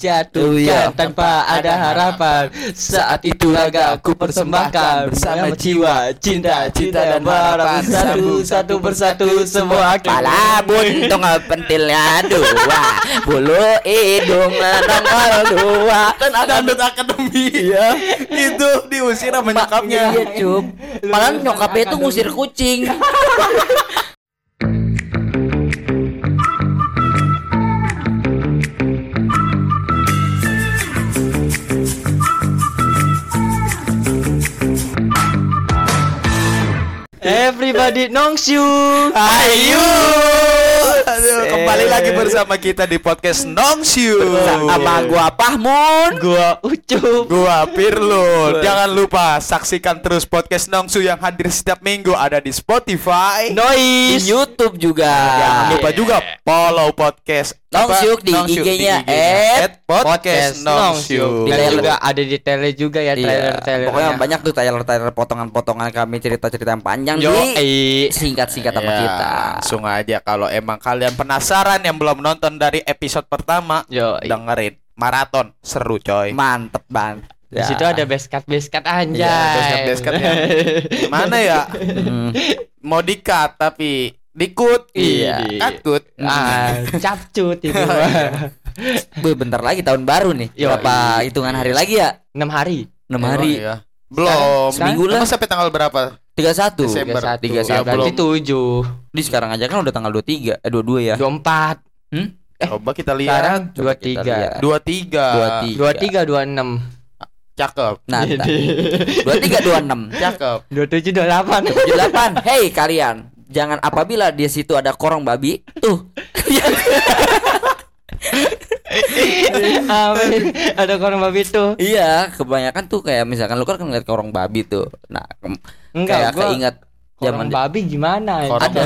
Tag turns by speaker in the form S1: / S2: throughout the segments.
S1: jatuh
S2: iya.
S1: tanpa ada harapan. Saat itu laga aku persembahkan Bersama jiwa, cinta, cinta dan harapan Satu, satu persatu semua kita
S2: Pala buntung pentilnya dua. Bulu hidung nongol dua.
S3: Kan dangdut akademi.
S2: Iya.
S3: Itu diusir sama nyokapnya.
S2: Iya cup. Padahal nyokapnya itu ngusir kucing
S1: Everybody knows you
S3: Ayo. Aduh, kembali lagi bersama kita di podcast Nongsiu.
S2: Sama gua Pahmun
S1: Gua Ucup
S3: Gua Pirlo. Jangan lupa saksikan terus podcast Nongsu yang hadir setiap minggu ada di Spotify.
S2: Di
S1: Noise
S2: Youtube juga
S3: Jangan lupa juga follow podcast
S2: Nongsyuk di IG-nya,
S3: at podcast Nongsyuk.
S2: Di
S1: Dan juga ada di tele juga ya
S2: Iya,
S1: trailer-trailer
S2: pokoknya banyak tuh trailer-trailer potongan-potongan kami cerita-cerita yang panjang
S1: Yo,
S2: di
S1: eh.
S2: singkat-singkat sama
S3: Ya,
S2: kita.
S3: Langsung aja kalau emang kalian penasaran yang belum nonton dari episode pertama,
S1: Yo,
S3: dengerin maraton seru coy.
S2: Mantep banget.
S1: Di situ ada beskat beskat anjay.
S3: Iya, beskat-beskatnya. Gimana ya?
S2: Hmm,
S3: Mau dikat tapi dikut.
S1: Iya.
S3: Katut.
S1: ah, capcut itu.
S2: Beuh, bentar lagi tahun baru nih.
S1: Yo,
S2: Berapa hitungan hari lagi ya?
S1: 6 hari.
S2: 6 hari.
S3: Iya. Belum.
S2: Seminggu lah.
S3: Sampai tanggal berapa?
S2: 31.
S3: Desember.
S2: Tiga
S3: Ya,
S2: satu.
S3: belum.
S1: Berarti 7
S2: Di sekarang aja kan udah tanggal 23, eh 22 ya.
S1: 24
S3: Coba kita lihat.
S1: Sekarang
S2: Coba kita
S1: 23
S2: lihat.
S3: Dua tiga.
S2: 23.
S1: 23 26
S3: Cakep.
S2: Nah, entar. 23 26.
S3: Cakep.
S1: 27 28
S2: 78. Hey kalian, jangan apabila di situ ada korong babi, tuh.
S1: Amin. Ada korang babi tuh.
S2: iya, kebanyakan tuh kayak misalkan lu kan ngeliat korong babi tuh. Nah,
S1: Enggak,
S2: kayak
S1: gua
S2: keinget zaman
S1: babi gimana?
S3: Korong.
S1: Ada.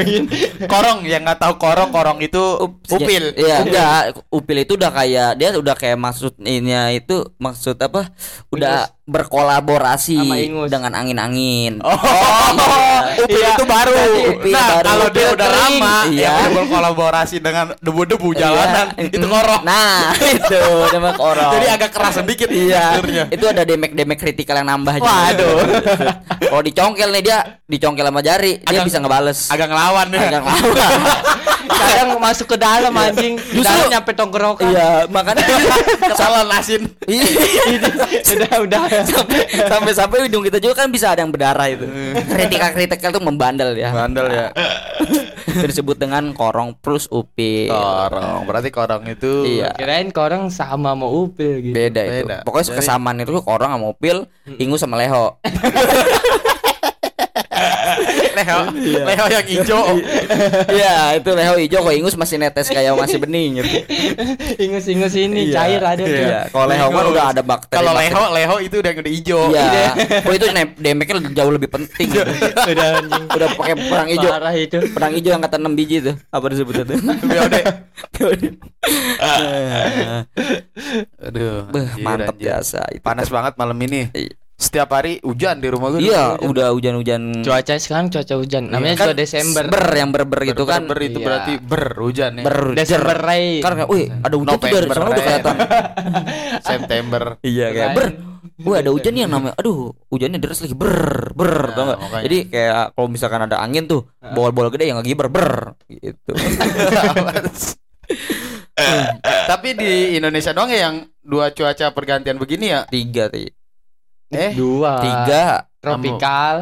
S3: Korong yang nggak tahu korong korong itu
S2: Ups,
S3: upil.
S2: ya, Iya, enggak. Upil itu udah kayak dia udah kayak maksudnya itu maksud apa? Udah berkolaborasi dengan angin-angin.
S3: Oh, upil
S1: Iya.
S3: itu baru.
S2: Upil
S3: nah,
S2: baru.
S3: kalau dia udah
S1: kering.
S3: lama,
S2: Iya.
S3: ya berkolaborasi dengan debu-debu jalanan,
S2: Iya.
S3: itu korong.
S2: Nah, itu nama korong.
S3: Jadi agak keras sedikit
S2: Iya,
S3: teksturnya.
S2: itu ada demek-demek kritikal yang nambah juga.
S3: Waduh.
S2: Kalau dicongkel nih dia, dicongkel sama jari, dia
S3: Agak-
S2: bisa ngebales.
S3: Agak ngelawan ya.
S2: Agak ngelawan.
S1: Kadang masuk ke dalam anjing.
S2: Justru-
S1: Dalam nyampe tongkrokan.
S2: Iya, makanya
S3: Salah nasin.
S1: udah udah.
S2: Sampai sampai sampai hidung kita juga kan bisa ada yang berdarah itu. Kritikal kritikal tuh membandel ya.
S3: Bandel ya.
S2: Itu disebut dengan korong plus upil.
S3: Korong. Berarti korong itu
S2: Iya.
S1: Kirain korang sama mau upil gitu.
S2: Beda itu.
S3: Beda.
S2: Pokoknya
S3: Jadi-
S2: kesamaan itu korong sama upil, ingus sama leho.
S3: Leho. Leho yang hijau.
S2: Iya, itu leho hijau kok ingus masih netes kayak masih bening gitu.
S1: Ingus-ingus ini
S2: Iya.
S1: cair ada tuh.
S2: Iya, kalau leho kan udah ada bakteri.
S3: Kalau leho, leho itu udah yang udah hijau.
S2: Iya. Oh itu damage-nya jauh lebih penting. gitu.
S1: Udah anjing.
S2: Udah pakai perang hijau.
S1: Parah itu.
S2: Perang hijau yang kata 6 biji tuh. Apa disebutnya tuh?
S3: Biode.
S2: Eh,
S3: Aduh.
S2: Mantap biasa itu.
S3: Panas banget malam ini.
S2: Iya.
S3: Setiap hari hujan di rumah gue.
S2: Iya, udah hujan-hujan.
S1: Cuaca sekarang cuaca hujan. Namanya
S2: Kan
S1: juga Desember.
S2: Ber yang berber gitu kan.
S3: Ber itu
S1: Iya.
S3: berarti ber hujan ya.
S2: Ber
S1: Desember rain.
S2: Karena, wih, ada hujan tuh dari
S3: November,
S2: sana udah kelihatan.
S3: September.
S2: Iya kayak ber. Wih ada hujan yang namanya Aduh hujannya deras lagi Ber Ber
S3: Nah,
S2: tau
S3: makanya.
S2: Jadi kayak Kalau misalkan ada angin tuh Bola-bola gede yang lagi ber Ber Gitu
S3: Tapi di Indonesia doang ya yang dua cuaca pergantian begini ya?
S2: Tiga ti
S3: Eh,
S1: Dua.
S2: Tiga
S1: Tropical.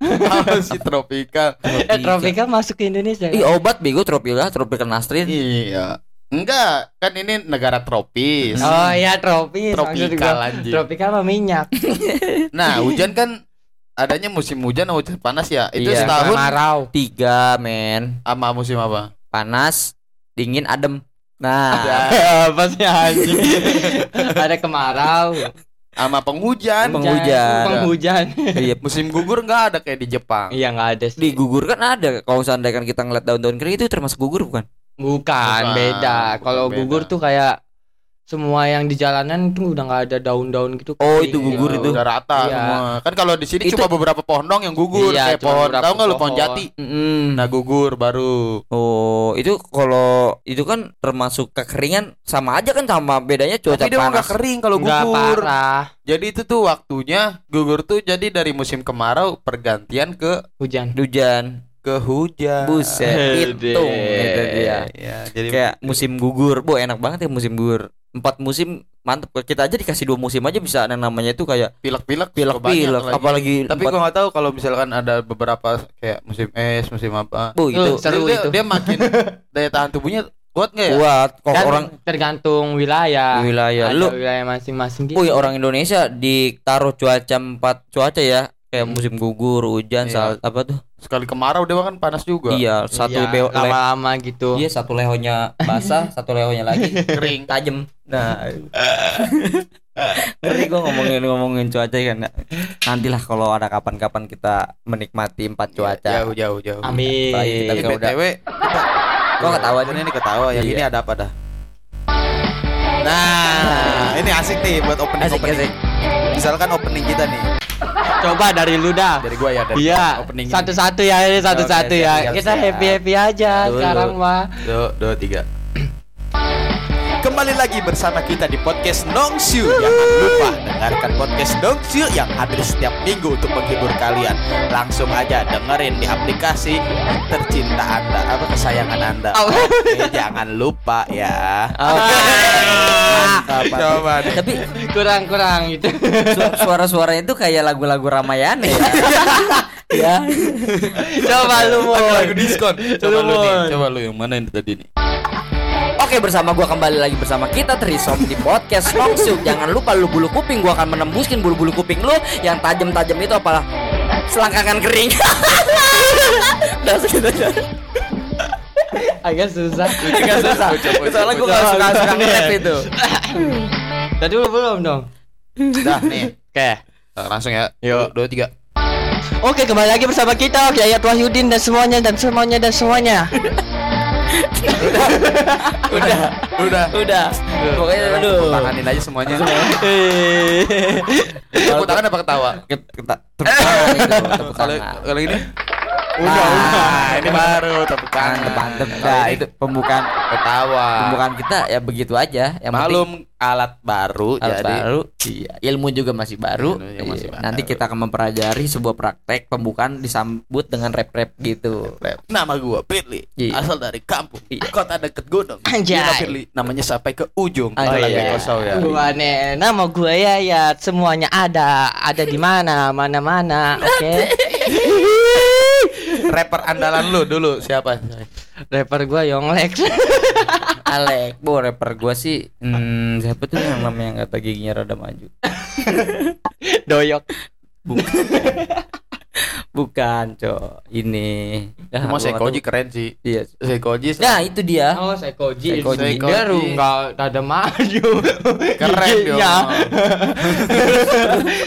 S3: apa sih tropika?
S1: Eh tropical masuk ke Indonesia.
S2: Ih obat bego Tropika Tropika Nastrin
S3: Iya. Enggak, kan ini negara tropis.
S1: Oh iya tropis.
S3: Tropikal, anjing.
S1: Tropikal mah minyak.
S3: Nah, hujan kan adanya musim hujan sama hujan panas ya. Itu
S2: Iya.
S3: setahun
S1: Kemarau.
S2: Tiga men
S3: sama musim apa?
S2: Panas Dingin adem Nah
S1: Apa sih anjing? Ada kemarau.
S3: Sama penghujan.
S2: Penghujan.
S1: Penghujan.
S2: Iya
S3: Musim gugur enggak ada kayak di Jepang.
S1: Iya nggak ada sih.
S2: Di gugur kan ada Kalau seandainya kan kita ngeliat daun-daun kering Itu termasuk gugur bukan?
S1: Bukan,
S3: Bukan,
S1: beda. Kalau gugur tuh kayak semua yang di jalanan itu udah nggak ada daun-daun gitu.
S2: Oh,
S1: kering
S2: itu gugur
S1: gitu.
S2: itu.
S3: udah rata
S1: Iya.
S3: semua. Kan kalau di sini
S2: Itu-
S3: cuma beberapa pohon dong yang gugur
S1: Iya,
S3: kayak pohon. Tahu nggak lu pohon jati?
S2: Mm-mm.
S3: Nah gugur baru.
S2: Oh, itu kalau itu kan termasuk kekeringan sama aja kan sama bedanya cuaca
S3: Tapi
S2: panas.
S3: nggak kering kalau gugur.
S1: parah
S3: Jadi itu tuh waktunya gugur tuh jadi dari musim kemarau pergantian ke
S1: hujan.
S2: Hujan.
S3: Ke hujan.
S2: Buset, itu dia.
S3: Ya, jadi
S2: Kayak musim gugur. Bu, enak banget ya musim gugur. Empat musim mantep. Kita aja dikasih dua musim aja bisa ada namanya itu kayak
S3: pilek-pilek
S2: pilek-pilek apalagi
S3: Tapi
S2: empat-
S3: gua nggak tahu kalau misalkan ada beberapa kayak musim es, musim apa.
S2: Bu, itu
S1: seru
S3: dia,
S1: itu.
S3: dia makin daya tahan tubuhnya kuat nggak ya?
S2: kuat kok
S1: Kan
S2: orang
S1: tergantung wilayah.
S2: wilayah
S1: Ada
S2: lu
S1: wilayah masing-masing gitu.
S2: Oh ya orang Indonesia ditaruh cuaca empat cuaca ya kayak musim gugur, hujan,
S3: Iya.
S2: saat apa tuh?
S3: Sekali kemarau dia kan panas juga.
S2: Iya, satu
S1: Iya, lama-lama gitu.
S2: Iya, satu lehonya basah, satu lehonya lagi kering, tajam. Nah. Ngeri gua ngomongin ngomongin cuaca kan. Nantilah kalau ada kapan-kapan kita menikmati empat cuaca.
S3: Jauh jauh jauh.
S1: Amin.
S2: Apalagi kita
S3: Ini
S2: kalau udah
S3: BTW
S2: Gua ketawa aja
S3: ini ketawa yang
S2: Iya.
S3: ini ada apa dah? Nah, ini asik nih buat opening
S2: Asik,
S3: opening.
S2: asik.
S3: Misalkan opening kita nih
S1: Coba dari lu dah.
S3: dari gua ya dari
S1: Iya, satu-satu ya, ini satu-satu
S2: Oke,
S1: ya. Kita
S2: siap.
S1: happy happy aja
S3: Dulu.
S1: sekarang mah.
S3: Dua, dua, tiga. Kembali lagi bersama kita di podcast Nongsyu Jangan lupa dengarkan podcast Nongsyu yang hadir setiap minggu untuk menghibur kalian Langsung aja dengerin di aplikasi tercinta anda, apa kesayangan anda Oke, jangan lupa ya
S2: Mantap, mantap.
S3: Coba deh.
S2: Tapi
S1: Kurang kurang gitu.
S2: su- suara-suaranya itu kayak lagu-lagu Ramayana ya. ya.
S1: Coba lu mau.
S3: Lagu diskon Coba lu nih, coba lu yang mana ini tadi nih
S2: Oke bersama gua kembali lagi bersama kita Trisom di podcast Longsuk. Jangan lupa lu bulu kuping gua akan menembuskin bulu-bulu kuping lu yang tajam-tajam itu apalah selangkangan kering. Udah segitu aja.
S1: Agak susah.
S2: Agak susah. Soalnya gua gak suka suka nge-rap itu.
S1: Tadi lu belum dong.
S3: Dah nih
S1: Oke.
S3: Eh, Langsung ya
S1: Yuk.
S3: Dua, tiga
S1: Oke, kembali lagi bersama kita Yayat Wahyudin dan semuanya dan semuanya dan semuanya.
S3: Udah Udah
S2: Udah. Pokoknya aduh.
S3: Tepuk tanganin aja semuanya. Tepuk tangan apa ketawa?
S2: Kita tepuk tangan.
S3: kalau ini
S2: Udah,
S3: Nah, ini baru tepuk tangan.
S2: Mantep, mantep.
S3: Kalau
S2: Nah, itu pembukaan
S3: ketawa.
S2: pembukaan kita ya begitu aja. Yang penting
S3: Malum alat baru
S2: alat
S3: jadi
S2: baru iya ilmu juga masih baru,
S3: juga masih
S2: Iya.
S3: baru.
S2: nanti kita akan mempelajari sebuah praktek pembukaan disambut dengan rap-rap gitu
S3: Nama gua Pirli,
S2: Iya.
S3: asal dari kampung,
S2: Iya.
S3: kota deket gunung.
S1: Anjay.
S3: Pirli, namanya sampai ke ujung.
S2: Oh, iya.
S3: kosong ya.
S1: Gua nih, nama gue Yayat, semuanya ada, ada di mana, mana-mana, oke.
S3: Rapper andalan lu dulu siapa?
S1: Rapper gue Yonglex.
S2: Alek bo rapper gua sih hmm, siapa tuh yang namanya kata giginya rada maju
S1: Doyok.
S2: bukan cok ini Dah,
S3: Cuma
S2: tahu.
S3: keren sih.
S2: iya
S3: Seikoji
S2: nah itu dia
S1: Oh, Seikoji.
S2: Seikoji.
S1: Dia ru enggak ada maju.
S3: keren dia.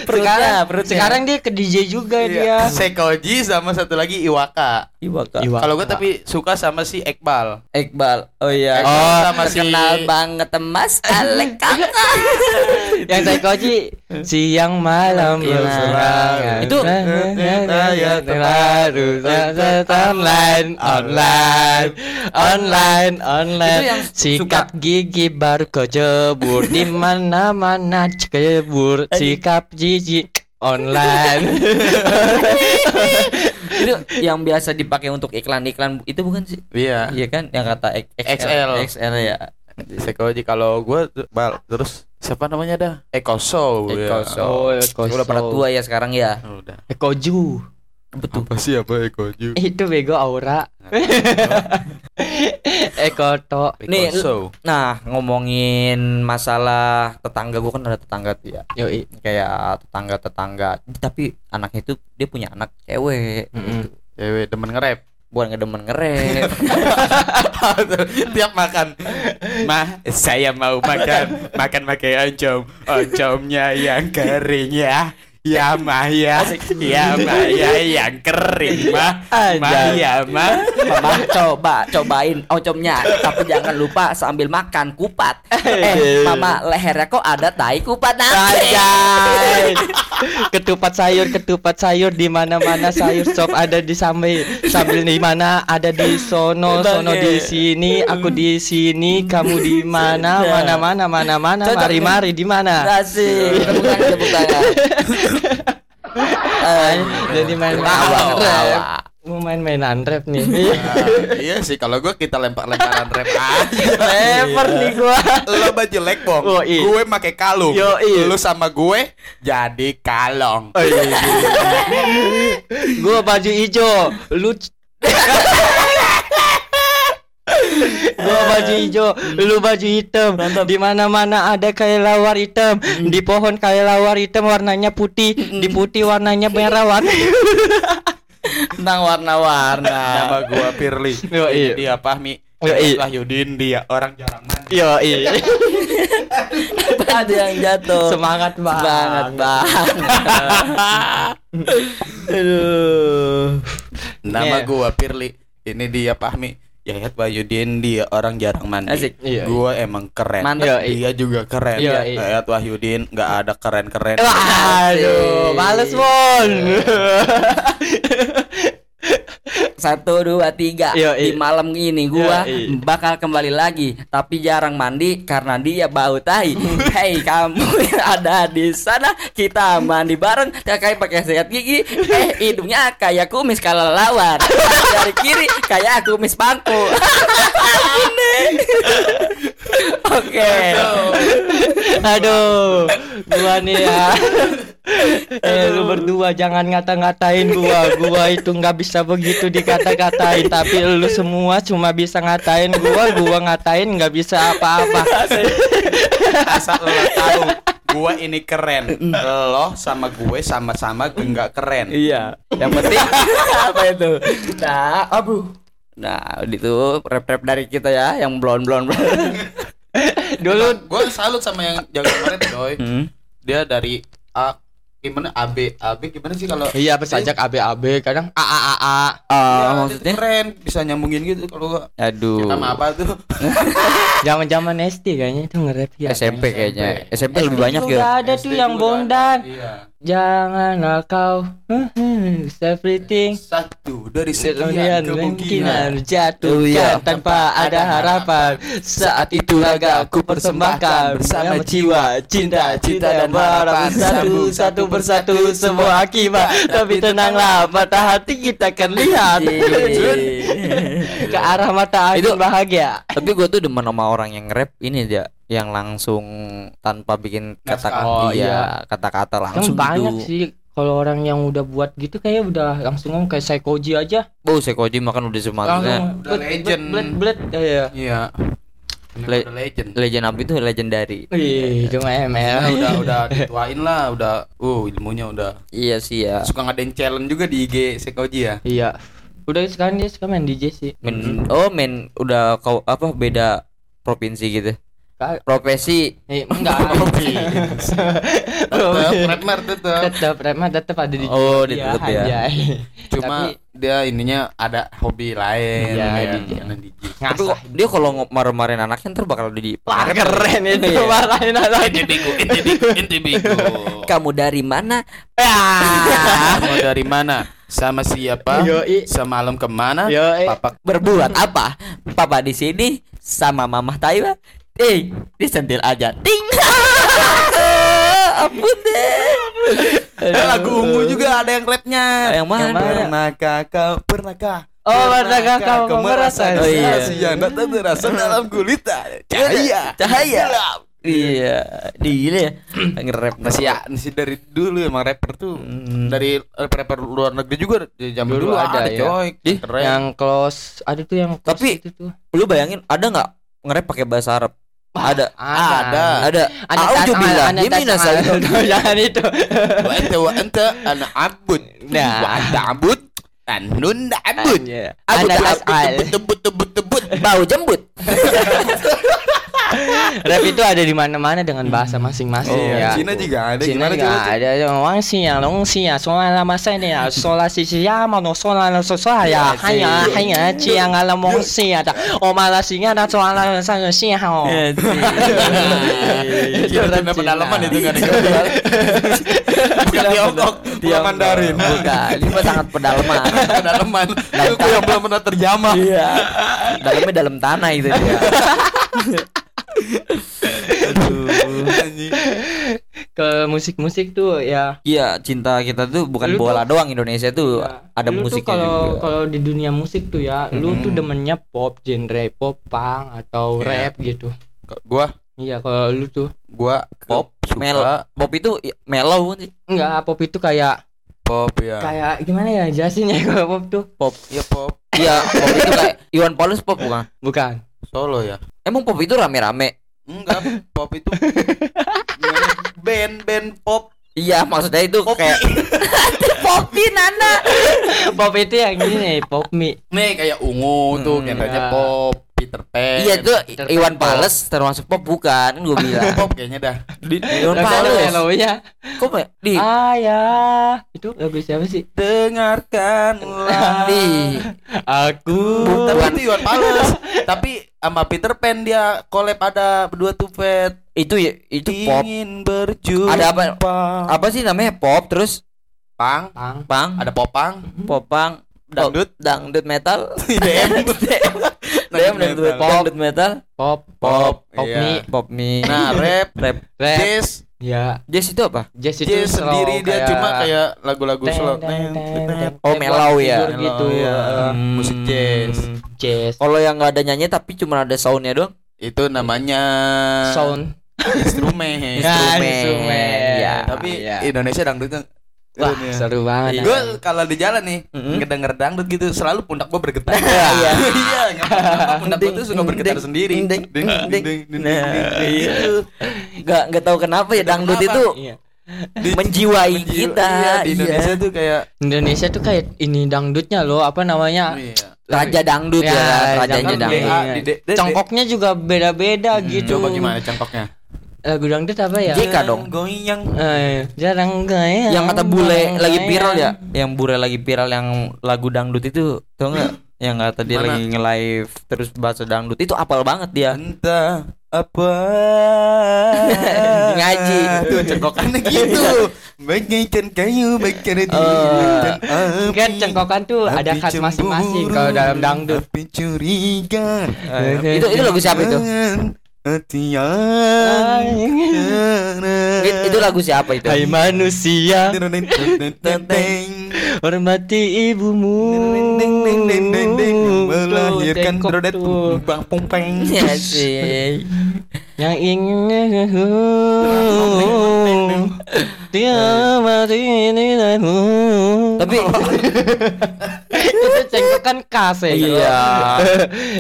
S2: Perutnya
S1: Sekarang,
S2: perutnya
S1: sekarang dia ke DJ juga dia.
S3: Seikoji sama satu lagi Iwaka.
S2: Iwaka
S1: Iwaka.
S3: Kalau gua tapi suka sama si Ekbal.
S2: Iqbal. Oh iya.
S3: Ekbal
S1: Oh,
S3: sama si
S2: terkenal banget emas Alek kakak.
S1: Yang Seikoji siang malam
S3: Iya,
S1: berserangan.
S2: Itu
S1: terbaru online online online online.
S2: Itu yang
S1: sikat gigi baru kejebur. Di mana mana kejebur sikap jijik online
S2: itu yang biasa dipakai untuk iklan-iklan itu bukan sih
S3: Iya.
S2: iya kan yang kata X-
S3: XL.
S2: XL ya
S3: Seikoji kalau gua tuh- bal terus siapa namanya dah? Eko Show.
S2: Eko
S3: ya.
S2: Show. udah pada tua ya sekarang ya
S3: Udah.
S1: Ekoju
S2: betul.
S3: Apa sih apa Ekoju?
S1: itu bego aura. Ekoto
S2: Nih,
S3: Eko Show.
S2: nah ngomongin masalah tetangga gua kan ada tetangga tuh ya.
S1: Yoi.
S2: Kayak tetangga tetangga tapi anaknya itu dia punya anak cewek
S1: Mm-mm.
S3: Cewek demen nge-rap.
S2: bukan ngedemen ngerep
S3: Tiap makan. Mah saya mau makan. Makan pakai oncom. Oncomnya yang kering ya Ya Maya, ya Maya yang kering mah. Maya mah.
S2: Mama coba cobain ocomnya tapi jangan lupa sambil makan kupat. Eh, mama lehernya kok ada tai kupat nanti.
S1: Ketupat sayur, ketupat sayur. Di mana-mana sayur sop ada di sambil sambil di mana? Ada di sono, sono di sini, aku di sini, kamu di mana, mana mana mana mana,
S2: Cocok
S1: mari
S2: nih.
S1: mari di mana.
S2: Tangan,
S1: Jadi main
S2: Tawa,
S1: main
S2: tawa.
S1: rap. Mau main-mainan rap nih.
S3: iya sih kalau gua kita lempar-lemparan rap aja.
S1: Leper nih gua.
S3: Lo baju jelek bong,
S1: Oh, iya.
S3: gue make kalung.
S1: Yo, iya.
S3: Lu sama gue jadi kalong.
S1: Gua baju hijau, lu Gua baju hijau, lu baju hitam. Di mana-mana ada kelelawar hitam. Di pohon kelelawar hitam warnanya putih, di putih warnanya merah warna.
S2: tentang warna-warna.
S3: Nama gua Firly.
S1: Yo, iya.
S3: Dia Fahmi.
S1: Yo, iya.
S3: Wahyudin dia orang jarang mandi.
S1: Yo, iya.
S2: ada yang jatuh.
S1: Semangat banget.
S2: Semangat banget.
S1: Aduh.
S3: Nama
S1: Iya.
S3: gua Firly. Ini dia Fahmi. Yayat Wahyudin dia orang jarang mandi.
S2: Asik.
S1: Iya,
S3: Gua emang keren.
S2: Mantap.
S1: Iya,
S3: Dia juga keren.
S1: Iya, iya.
S3: Yayat Wahyudin nggak ada keren-keren.
S1: Waduh, males Mon.
S2: Satu dua tiga
S1: Yo,
S2: di malam ini gua
S1: Yo,
S2: bakal kembali lagi tapi jarang mandi karena dia bau tai. Hei kamu yang ada di sana kita mandi bareng kayak pakai sikat gigi. Eh hidungnya kayak kumis kelelawar. Dari kiri kayak kumis pangku. Oke.
S1: Aduh, gua nih ya. Eh, lu berdua jangan ngata-ngatain gua. Gua itu nggak bisa begitu dikata-katain, tapi lu semua cuma bisa ngatain gua, gua ngatain nggak bisa apa-apa.
S3: Asal lo tahu, gua ini keren. Lo sama gue sama-sama nggak keren.
S1: Iya.
S2: Yang penting apa itu? Nah, abu. Nah, itu rap-rap dari kita ya yang blon-blon.
S1: Dulu
S3: Gue salut sama yang jaga kemarin coy.
S2: Hmm.
S3: Dia dari A gimana AB AB gimana sih kalau
S1: Iya, apa sajak ABAB kadang A A A A.
S3: Iya,
S2: maksudnya?
S3: keren bisa nyambungin gitu kalau gua
S2: Aduh.
S3: nama apa tuh
S1: Zaman-zaman SD kayaknya itu nge-rap ya.
S2: SMP kayaknya. SMP lebih banyak
S1: Juga
S2: ya.
S1: ada tuh yang bondan.
S3: iya
S1: Janganlah kau. Everything.
S3: Satu dari sekian kemungkinan.
S1: jatuh
S2: Oh, iya.
S1: tanpa ada harapan. Saat itu raga ku persembahkan Bersama jiwa, cinta, cinta dan harapan. Satu, satu persatu semua akibat. Tapi tenanglah mata hati kita akan lihat Ke arah mata angin
S2: Itu-
S1: bahagia
S2: Tapi gue tuh demen sama orang yang rap ini dia yang langsung tanpa bikin kata.
S1: Oh,
S2: iya kata-kata
S1: Kan
S2: langsung
S1: banyak
S2: gitu.
S1: sih kalau orang yang udah buat gitu kayak udah langsung ngomong kayak Psychoji aja
S2: Oh, Sekoji makan udah semangatnya.
S1: Langsung
S3: Udah legend.
S1: bled, bled. Iya
S3: iya Ini
S2: Le-
S3: legend
S2: Legend apa itu legendary.
S1: Wih, cuma
S3: Nah,
S1: ML
S3: udah udah dituain lah udah uh ilmunya udah
S2: Iya sih ya.
S3: suka ngadain challenge juga di IG Sekoji ya
S1: Iya. Udah sekarang dia suka main DJ sih.
S2: Men, oh men udah kau apa beda provinsi gitu. Profesi
S1: Eh, enggak.
S3: tetap rapmer tetap
S1: tetap Rema tetap ada di
S2: Oh, tetep ya.
S1: anjay.
S3: cuma
S1: Tapi-
S3: dia ininya ada hobi lain ya,
S1: DJ.
S3: karena DJ
S2: Tapi kok dia kalau marah-marahin anaknya ntar bakal di
S1: Wah, keren itu
S2: Iya.
S1: marahin anak.
S3: Ente bigo, ente bigo, ente bigo.
S2: Kamu dari mana?
S3: Kamu dari mana? Sama siapa?
S1: Yoi.
S3: Semalam ke mana?
S1: Yoi.
S3: Papa
S2: Berbuat apa? Papa di sini sama Mama Taiwa. Eh, disentil aja. Ting. Ampun deh.
S3: Eh, lagu ungu juga ada yang rapnya.
S2: Yang mana?
S3: Pernahkah kau pernahkah?
S1: Oh, pernahkah kau merasakan
S2: Oh, iya.
S3: yang tak terasa dalam kulit cahaya
S2: Cahaya.
S3: gelap.
S2: Iya, gila ya. Nge-rap
S3: Masih ya, masih dari dulu emang rapper tuh.
S2: Hmm.
S3: Dari rapper luar negeri juga zaman
S1: Dulu
S3: dulu,
S1: ada,
S3: ada,
S1: ya.
S3: coy.
S2: Ih,
S3: Keren.
S1: Yang close ada tuh yang close
S2: Tapi-
S1: itu tuh.
S2: Lu bayangin ada nggak nge-rap pakai bahasa Arab? Ada.
S3: Ada.
S2: Ada. Auzubillah minas
S1: Jangan itu.
S3: wa anta wa anta ana abud
S1: Nah.
S3: wa anta abud anun abud
S1: Iya.
S3: abud abud tebut tebut tebut
S2: Bau jembut.
S1: Rap itu ada di mana-mana dengan bahasa masing-masing
S3: Oh,
S1: ya.
S3: Cina juga ada.
S1: Cina
S3: Gimana
S1: juga ada. Wang Xia, Long Xia, Sola Lama Saya, Sola Sisi Yama, No Sola La Sosa ya, hanya hanya Ciang Alam Wang Xia, da Oma La Xia, da Sola La Sang Xia
S3: pedalaman itu kan? Bukan Tiongkok. Bukan Mandarin.
S2: Bukan, ini sangat pedalaman.
S3: Pedalaman Itu yang belum pernah terjamah.
S2: Iya. Dalamnya dalam tanah itu dia.
S3: Anjing.
S1: Ke musik-musik tuh ya
S2: Iya, cinta kita tuh bukan
S1: Lu
S2: bola
S1: tuh-
S2: doang Indonesia tuh
S1: Ya.
S2: ada
S1: Lu tuh
S2: musiknya
S1: kalau
S2: juga.
S1: kalau di dunia musik tuh ya, lu tuh demennya pop, genre pop, punk atau
S3: Iya.
S1: rap gitu.
S3: Gua
S1: Iya, kalau lu tuh
S3: Gua
S2: Pop,
S3: suka
S2: mel, pop itu i- mellow sih.
S1: enggak pop itu kayak
S3: Pop ya
S1: kayak gimana ya jelasinnya kalau pop tuh?
S2: Pop.
S3: Iya pop
S2: Iya, pop itu kayak Iwan Fals pop bukan?
S1: Bukan.
S3: Solo ya
S2: Emang pop itu rame-rame?
S3: Enggak Pop itu Band-band pop
S2: Iya, maksudnya itu
S3: Popi.
S2: kayak Popi Nana.
S1: pop itu yang gini nih, pop mie.
S3: Nih kayak ungu tuh
S2: Hmm,
S3: genrenya
S1: ya.
S3: pop
S2: Iya itu
S1: Peter
S2: Iwan Fals termasuk pop bukan? Kan gue bilang.
S3: Pop kayaknya dah
S2: Iwan
S1: Lagu
S2: Fals.
S1: mellow-nya.
S2: Kok di
S1: Ayah, itu lagu siapa sih?
S3: Dengarkanlah
S2: di
S1: Aku.
S3: Tapi itu Iwan Fals Tapi sama Peter Pan dia collab ada berdua tuh Pet
S2: itu ya itu pop.
S3: Ingin berjumpa
S2: Ada apa? Apa sih namanya pop terus
S3: Pang
S1: Pang.
S2: pang
S3: Ada popang
S2: popang
S3: Dangdut.
S2: dangdut metal
S3: DM
S2: DM dangdut
S3: metal.
S2: dangdut metal
S1: Pop,
S3: Pop,
S1: pop
S3: iya.
S1: mie.
S2: pop mie
S3: Nah rap
S2: rap
S1: Rap.
S3: Jazz
S1: Ya,
S2: jazz itu apa
S1: jazz itu
S3: Jazz
S1: slow,
S3: sendiri dia
S1: kayak
S3: cuma kayak lagu-lagu slow.
S2: Oh, mellow ya.
S1: gitu.
S3: Iya.
S1: eh,
S3: Musik jazz.
S1: Jazz.
S2: kalau yang nggak ada nyanyi tapi cuma ada soundnya doang
S3: Itu namanya
S1: Sound.
S3: Instrumen
S1: Ya,
S2: Instrumen.
S1: instrumen.
S2: Ya.
S3: Tapi
S1: Iya.
S3: Indonesia dangdutnya
S1: Wah,
S3: ya.
S1: seru banget.
S3: Gue kalau di jalan nih
S2: Mm-mm.
S3: ngedenger dangdut gitu selalu pundak gue bergetar.
S2: Iya.
S3: Iya, pundak gue tuh suka bergetar sendiri.
S2: ding, ding,
S3: Ding,
S2: Nah, iya.
S3: gitu.
S2: nggak nggak tahu kenapa ya dangdut itu
S1: Iya.
S3: Di-
S2: menjiwai
S3: menjiwa-
S2: kita
S3: Iya, di
S2: Iya.
S3: Indonesia tuh kayak
S1: Indonesia tuh kayak ini dangdutnya loh, apa namanya?
S3: iya.
S2: raja dangdut ya,
S1: Ya,
S2: rajanya dangdut
S1: Congkoknya juga beda-beda gitu.
S3: Coba gimana congkoknya?
S1: Lagu dangdut apa ya?
S2: JK dong.
S3: Goyang.
S1: Eh, jarang gaya.
S2: yang kata bule lagi viral ya
S1: Iya.
S2: yang bule lagi viral yang lagu dangdut itu tau nggak yang kata dia
S3: Mana?
S2: lagi nge-live terus bahasa dangdut itu apal banget dia
S3: Entah apa
S2: Ngaji.
S3: Tuh cengkokannya gitu Bagaikan kayu Bagaikan
S2: Oh.
S1: Kan cengkokan tuh ada khas masing-masing kalau dalam dangdut.
S3: Api curiga
S2: Eh, itu itu lagu siapa itu Itu lagu siapa itu?
S1: Hai manusia, hormati ibumu.
S3: Melahirkan
S1: tuh.
S3: Bang pung peng
S2: ya sih.
S1: Yang ingin dia mati denganmu
S2: tapi
S1: itu cengkokan khas ya
S2: Iya.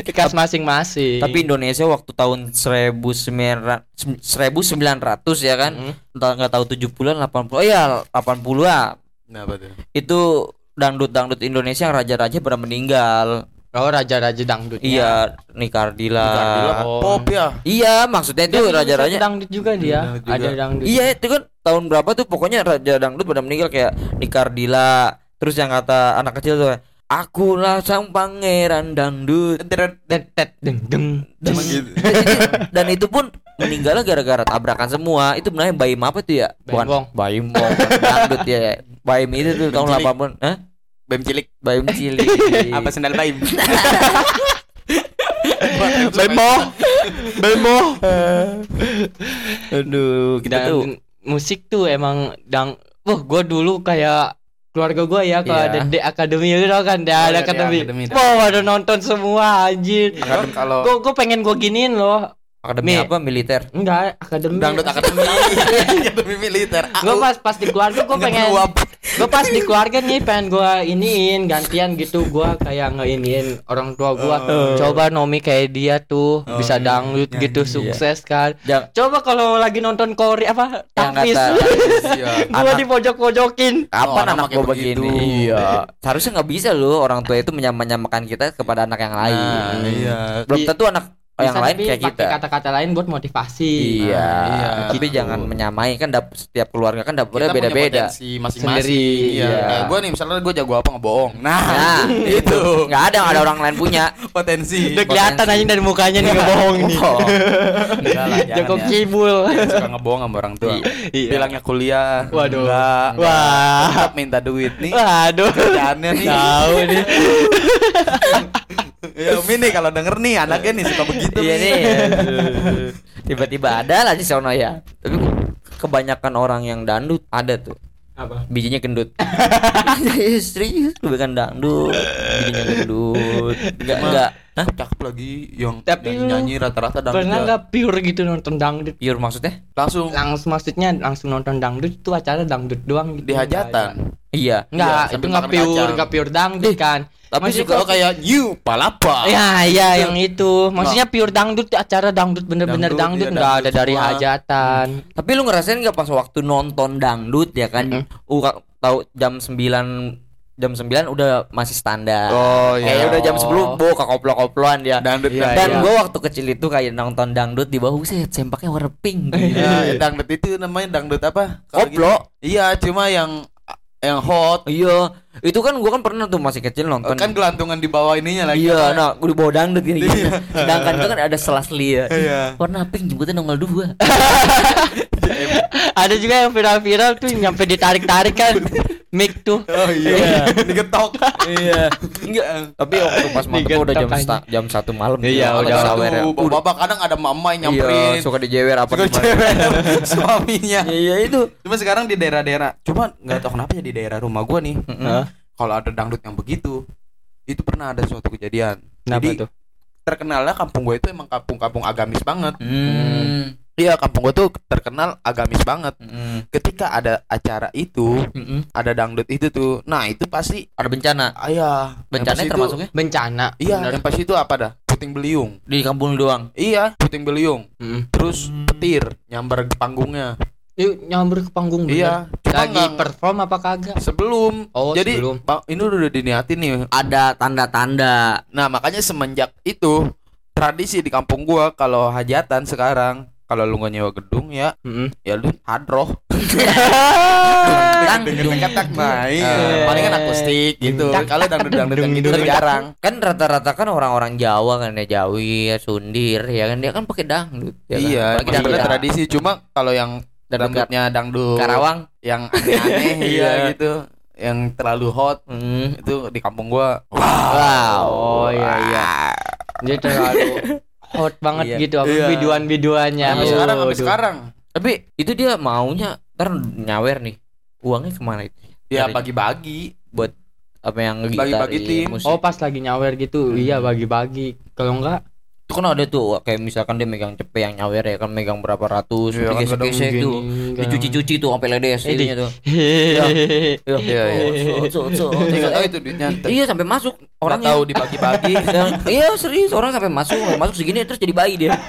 S1: khas masing-masing
S2: tapi Indonesia waktu tahun 1900 1900 ya kan
S1: Hmm.
S2: entah nggak tahu 70-an 80 oh iya 80 ah
S3: Kenapa tuh?
S2: itu dangdut-dangdut Indonesia yang raja-raja pada meninggal
S1: oh raja-raja dangdut
S2: iya Nikardila
S3: Gila,
S1: Oh.
S3: pop ya
S2: iya maksudnya itu raja-raja
S1: dangdut juga dia
S3: Dangdut juga.
S1: ada dangdut
S2: Iya itu kan tahun berapa tuh pokoknya raja dangdut pada meninggal kayak Nikardila terus yang kata anak kecil tuh akulah sang pangeran dangdut.
S3: Gitu.
S2: dan itu pun meninggalnya gara-gara tabrakan semua. Itu sebenarnya Baim apa tuh ya?
S1: Wong.
S2: Baim Wong dangdut ya. Baim itu tuh tahun
S3: Cilik.
S2: 80 Hah?
S3: Bem cilik.
S2: Baim cilik.
S3: Apa sendal baim?
S1: Bemo Bemo
S2: aduh kita tuh
S1: musik tuh emang dang wah gue dulu kayak keluarga gue ya kalau
S2: Iya.
S1: ada D Academy itu tau kan
S3: Oh,
S1: ada Academy
S3: iya, Academy.
S1: wow ada nonton semua anjir.
S3: Kalau
S1: gue gue pengen gue giniin loh.
S2: Akademi
S1: Mi.
S2: apa? Militer?
S1: Enggak Academy
S3: dangdut akademi. Akademi militer.
S1: Gue pas pas di keluarga gue pengen gue pas di keluarga nih pengen gue iniin gantian gitu gue kayak ngeiniin orang tua gue
S3: Oh.
S1: coba Nomi kayak dia tuh
S3: Oh,
S1: bisa
S3: iya,
S1: dangdut
S3: nyanyi,
S1: gitu
S3: iya.
S1: sukses kan
S2: Jangan
S1: coba kalau lagi nonton Kori apa
S2: Yang
S1: tapis
S3: Iya.
S1: gue
S2: Anak-
S1: di pojok-pojokin
S2: Kapan
S3: orang
S2: anak
S3: pakai
S2: gua
S3: begitu.
S2: begini? Iya. Seharusnya nggak bisa loh orang tua itu menyamakan kita kepada anak yang lain.
S3: Nah, iya.
S2: Belum tentu anak Oh, yang lain
S1: tapi
S2: kayak
S1: pakai
S2: kita.
S1: kata-kata lain buat motivasi.
S2: Iya,
S3: Ah, iya,
S2: tapi
S1: gitu.
S2: jangan menyamai kan dap setiap keluarga kan dapurnya beda-beda.
S3: potensi masing-masing.
S1: Sendiri,
S3: Iya.
S1: iya.
S3: Kayak gue nih misalnya gue jago apa ngebohong. Nah,
S2: Nah,
S3: itu
S2: nggak ada nggak ada orang lain punya.
S3: potensi.
S1: Udah kelihatan aja dari mukanya nih ngebohong nih.
S2: Oh.
S3: Enggak lah, jangan
S1: Joko
S3: ya.
S1: Kibul.
S3: Jangan suka ngebohong sama orang tua.
S1: Iya.
S3: Bilangnya kuliah.
S1: Waduh.
S3: Enggak.
S1: Wah.
S3: Tetap minta duit nih.
S1: Waduh.
S3: Kerjaannya nih.
S1: Tahu nih.
S3: Ya Umi nih kalau denger nih anaknya nih suka begitu.
S2: Iya nih. Tiba-tiba ada lah di sono ya. Tapi kebanyakan orang yang dandut ada tuh.
S1: Apa?
S2: Bijinya gendut. Serius, kebanyakan dangdut, bijinya gendut. Enggak enggak. Hah?
S3: Cakep lagi yang
S1: Tapi lu
S3: nyanyi rata-rata
S1: Pernah
S3: dangdut.
S1: nggak pure gitu nonton dangdut?
S2: Pure maksudnya?
S3: Langsung
S1: Langsung maksudnya langsung nonton dangdut itu acara dangdut doang gitu.
S3: di hajatan.
S2: Iya.
S1: Enggak,
S3: Iya,
S1: itu nggak pure, nggak pure dangdut kan.
S3: Tapi
S1: Maksudnya kalau-
S3: kayak new palapa.
S1: Ya, ya yang itu. Maksudnya pure dangdut acara dangdut bener-bener
S3: Dangdut,
S1: dangdut
S3: iya,
S1: nggak ada dari hajatan.
S2: Tapi lu ngerasain nggak pas waktu nonton dangdut ya kan?
S1: Mm-mm.
S2: Uh, ka- tahu jam 9 jam 9 udah masih standar.
S3: Oh, iya.
S2: Kayak udah jam
S3: Oh.
S2: 10 bo koplo-koploan dia.
S3: Dangdut
S1: Iya,
S2: Dan
S1: iya.
S2: gua waktu kecil itu kayak nonton dangdut di bawah set sempaknya warna pink.
S3: Iya, dangdut itu namanya dangdut apa? Kalau
S2: Koplo.
S3: gitu. Iya, cuma yang yang hot.
S2: Iya, itu kan gua kan pernah tuh masih kecil nonton.
S3: Kan gelantungan di bawah ininya lagi.
S2: Iya,
S3: apa?
S2: nah gua di bawah dangdut gini gini. Sedangkan itu kan ada selasli ya.
S3: Iya.
S2: Warna pink jemputnya nongol dua.
S1: Ada juga yang viral-viral tuh nyampe ditarik-tarik kan. Mic tuh.
S3: Oh iya, digetok.
S2: iya. Enggak. Tapi waktu pas malam tuh udah jam sta- jam satu malam.
S1: Iya, udah
S2: sawer ya.
S3: Bapak kadang ada mama yang nyamperin.
S2: Iya, suka dijewer apa
S3: Suka
S2: gimana.
S3: suaminya.
S2: Iya, iya itu.
S3: Cuma sekarang di daerah-daerah, cuma nggak tahu kenapa ya di daerah rumah gua nih. Kalau ada dangdut yang begitu, itu pernah ada suatu kejadian.
S1: Kenapa
S3: Jadi
S1: tuh?
S3: terkenalnya kampung gue itu emang kampung-kampung agamis banget.
S2: Hmm.
S3: Iya, kampung gue tuh terkenal agamis banget.
S2: Mm-mm.
S3: Ketika ada acara itu,
S2: Mm-mm.
S3: ada dangdut itu tuh. Nah, itu pasti
S2: Ada bencana.
S3: ayah.
S2: Bencana termasuknya
S3: itu,
S1: Bencana.
S3: Iya,
S1: Bener.
S3: yang pas itu apa dah? Puting beliung.
S2: di kampung lu doang.
S3: Iya, puting beliung.
S1: Mm.
S3: Terus petir nyambar ke panggungnya.
S1: Yuk nyamber ke panggung bener.
S3: Iya, cuma
S1: Lagi
S3: nggak-
S1: perform apa kagak?
S3: sebelum.
S1: Oh,
S3: Jadi
S1: sebelum.
S3: Bang, ini udah diniatin nih.
S2: Ada tanda-tanda.
S3: Nah, makanya semenjak itu tradisi di kampung gua kalau hajatan sekarang kalau lu nggak nyewa gedung ya,
S1: Mm-mm.
S3: ya lu hadroh. Nah, iya.
S2: Eh.
S3: Palingan akustik gitu. Kalau dangdut-dangdut yang gitu
S1: dung, dung.
S3: jarang.
S2: kan rata-rata kan orang-orang Jawa kan ya Jawi, Sundir ya kan dia kan pakai dangdut ya kan?
S3: Iya, sebenarnya tradisi cuma kalau yang
S2: Dangdut
S3: dangdutnya dangdut
S2: Karawang.
S3: yang aneh-aneh
S2: Iya.
S3: iya gitu, yang terlalu hot
S2: Hmm.
S3: itu di kampung gua.
S2: Wow.
S1: Oh iya iya. Dia terlalu hot banget
S2: Iya.
S1: gitu apa
S3: Iya.
S1: biduan-biduannya.
S3: Sampai
S2: Iya.
S3: sekarang sampai sekarang.
S2: Tapi itu dia maunya ntar nyawer nih. Uangnya ke mana itu?
S3: Ya
S2: Dari-
S3: bagi-bagi.
S2: buat apa yang
S3: Bagi-bagi tim.
S2: musik.
S1: Oh pas lagi nyawer gitu, iya bagi-bagi. Kalau enggak,
S2: itu kan ada tuh kayak misalkan dia megang cepe yang nyawer ya kan megang berapa ratus
S3: Iya, kan
S2: gesek-gesek tuh
S1: gini,
S2: dicuci-cuci tuh sampai ledes
S1: Eh, di-
S2: tuh. Iya,
S3: Iya, iya. Itu duitnya.
S2: Iya sampai masuk
S3: Orang tahu dibagi-bagi.
S2: Yang- iya serius orang sampai masuk masuk segini terus jadi bayi dia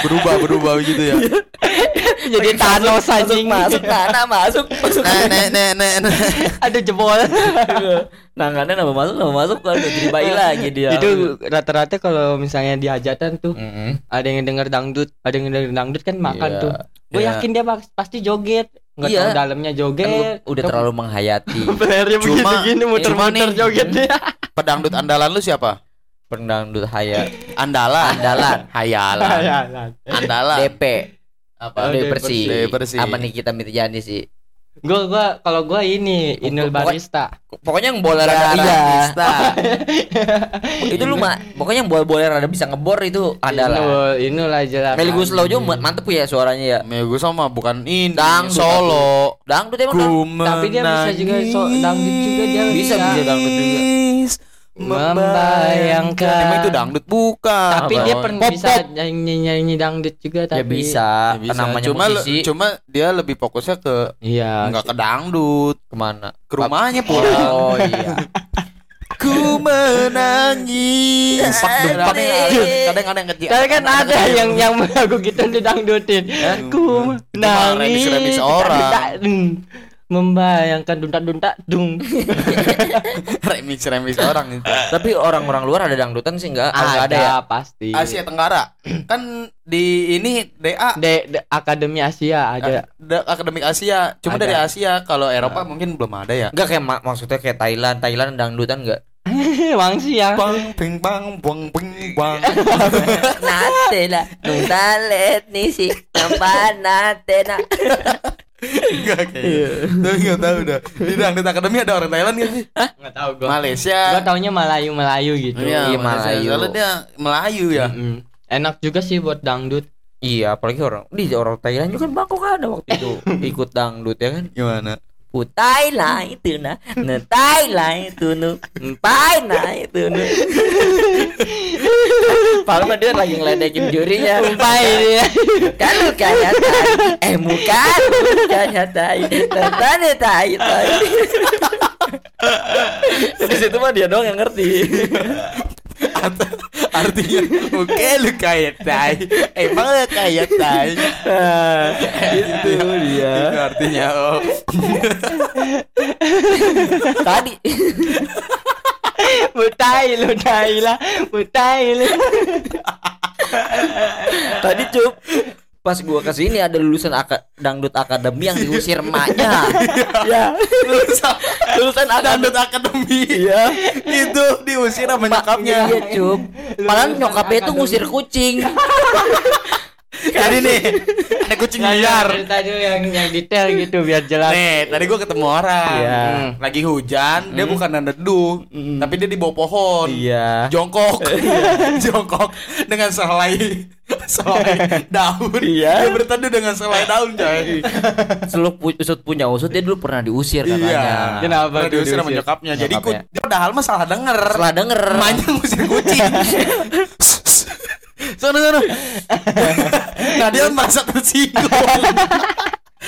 S3: berubah berubah gitu ya.
S1: Jadi Thanos anjing.
S2: masuk tanah masuk masuk
S3: Nek nek nek nek. nek.
S1: Ada jebol.
S2: nangannya nambah masuk nambah masuk kan jadi bayi lagi dia
S1: Itu rata-rata kalau misalnya di hajatan tuh ada yang denger dangdut, ada yang denger dangdut kan makan
S2: Iya.
S1: tuh. Gue
S3: Iya.
S1: yakin dia pas- pasti joget. Enggak
S2: Iya.
S1: tahu dalamnya
S2: Kan
S1: joget.
S2: lu udah terlalu menghayati
S3: Cuma-
S1: begini-gini muter-muter jogetnya.
S3: Pedangdut andalan lu siapa?
S2: Pendangdut hayat
S3: Andalan.
S2: Andalan.
S3: Hayalan. Andalan.
S2: DP
S3: Apa?
S2: Dewi Persik.
S3: Dewi Persik.
S2: Apa Nikita Mirzani sih?
S1: Gue gua kalau gua ini Inul Barista.
S2: Pokoknya yang bola rada iya.
S3: Nista.
S2: itu lu mah pokoknya yang bola bola rada bisa ngebor itu adalah.
S1: Inul, Inul aja lah.
S2: Meli Guslow juga mantep ya suaranya ya.
S3: Me gue sama bukan ini
S2: Dangdut,
S3: solo.
S2: Dangdut emang dang-
S1: Tapi dia bisa juga so- dangdut juga dia
S2: bisa bisa dangdut juga.
S3: Menangis,
S1: Membayangkan.
S3: Emang itu dangdut bukan.
S1: Tapi
S2: Apa?
S1: dia pernah
S3: Pop,
S1: bisa
S3: pop.
S1: nyanyi nyanyi dangdut juga
S2: Ya
S1: tapi
S2: bisa.
S3: Ya bisa.
S2: Kan namanya
S3: cuma
S2: musisi.
S3: cuma dia lebih fokusnya ke
S1: Iya.
S3: enggak ke dangdut,
S2: ke mana?
S3: ke rumahnya pulang.
S2: Oh iya.
S3: Ku menangis.
S2: Pak Dumpak.
S3: Kadang ada yang kecil.
S1: Tapi kan ada yang yang lagu gitu didangdutin. Ku
S3: Itu mah
S1: nangis.
S3: remix-remix orang.
S1: Membayangkan duntak-duntak dung.
S3: remix remix orang itu.
S2: Tapi orang-orang luar ada dangdutan sih enggak? Enggak ada ya.
S1: pasti.
S3: Asia Tenggara kan di ini DA
S1: De, de- Akademi Asia ada.
S3: Da- Akademik Asia cuma
S1: Ada.
S3: dari Asia kalau Eropa mungkin belum ada ya
S2: Enggak kayak mak- maksudnya kayak Thailand, Thailand dangdutan enggak?
S1: Wangsi ya.
S3: bang ping bang bang ping bang
S2: Nate lah, nung talet ni si nampak nate na.
S3: Enggak kayaknya tapi nggak tahu dah di dangdut akademi ada orang Thailand nggak sih
S1: Enggak tahu gua.
S3: Malaysia
S1: Gua taunya Melayu-Melayu gitu.
S3: Iya,
S2: Iya,
S3: Malaysia.
S2: Melayu.
S3: Soalnya dia Melayu ya.
S1: Mm-mm. Enak juga sih buat dangdut.
S2: Iya, apalagi orang di orang Thailand juga kan Bangkok ada waktu itu ikut dangdut ya kan.
S3: Gimana?
S2: Putai lah itu nah, netai lah itu nu, empai lah itu nu. Padahal mah dia lagi ngeledekin jurinya.
S1: Umpai dia.
S2: Kalau kayak tai, eh muka lu kayak tai, tentang tai tai. Di situ mah dia doang yang ngerti.
S3: Art- Artinya oke lu kayak tai. Emang lu kayak tai.
S2: itu dia.
S3: Itu artinya oh.
S2: Tadi
S1: Mutai lu tai lah. Mutai lu.
S2: tadi cup pas gua ke sini ada lulusan aka- dangdut akademi yang diusir emaknya ya
S3: lulusan
S2: lulusan
S3: dangdut
S2: akademi
S3: akademi.
S2: iya
S3: Itu diusir sama nyokapnya.
S2: iya cup padahal nyokapnya itu ngusir kucing
S3: Jadi nih, ada kucing liar.
S1: Tadi yang yang detail gitu biar jelas.
S3: Nih, tadi gua ketemu orang.
S2: Iya.
S3: Hmm. Lagi hujan, dia bukan neduh, tapi dia di bawah pohon.
S2: iya
S3: Jongkok. Jongkok dengan selai selai daun.
S2: Iya.
S3: Dia berteduh dengan selai daun, coy.
S2: Seluk pu- usut punya usut dia dulu pernah diusir katanya
S3: Iya.
S1: Kenapa
S3: Pernah
S1: tuh
S3: diusir sama
S1: diusir?
S3: nyokapnya. Jadi ku, dia padahal mah salah denger.
S2: setelah denger
S3: Emaknya ngusir kucing. Sono sono. nah dia merasa tersinggung.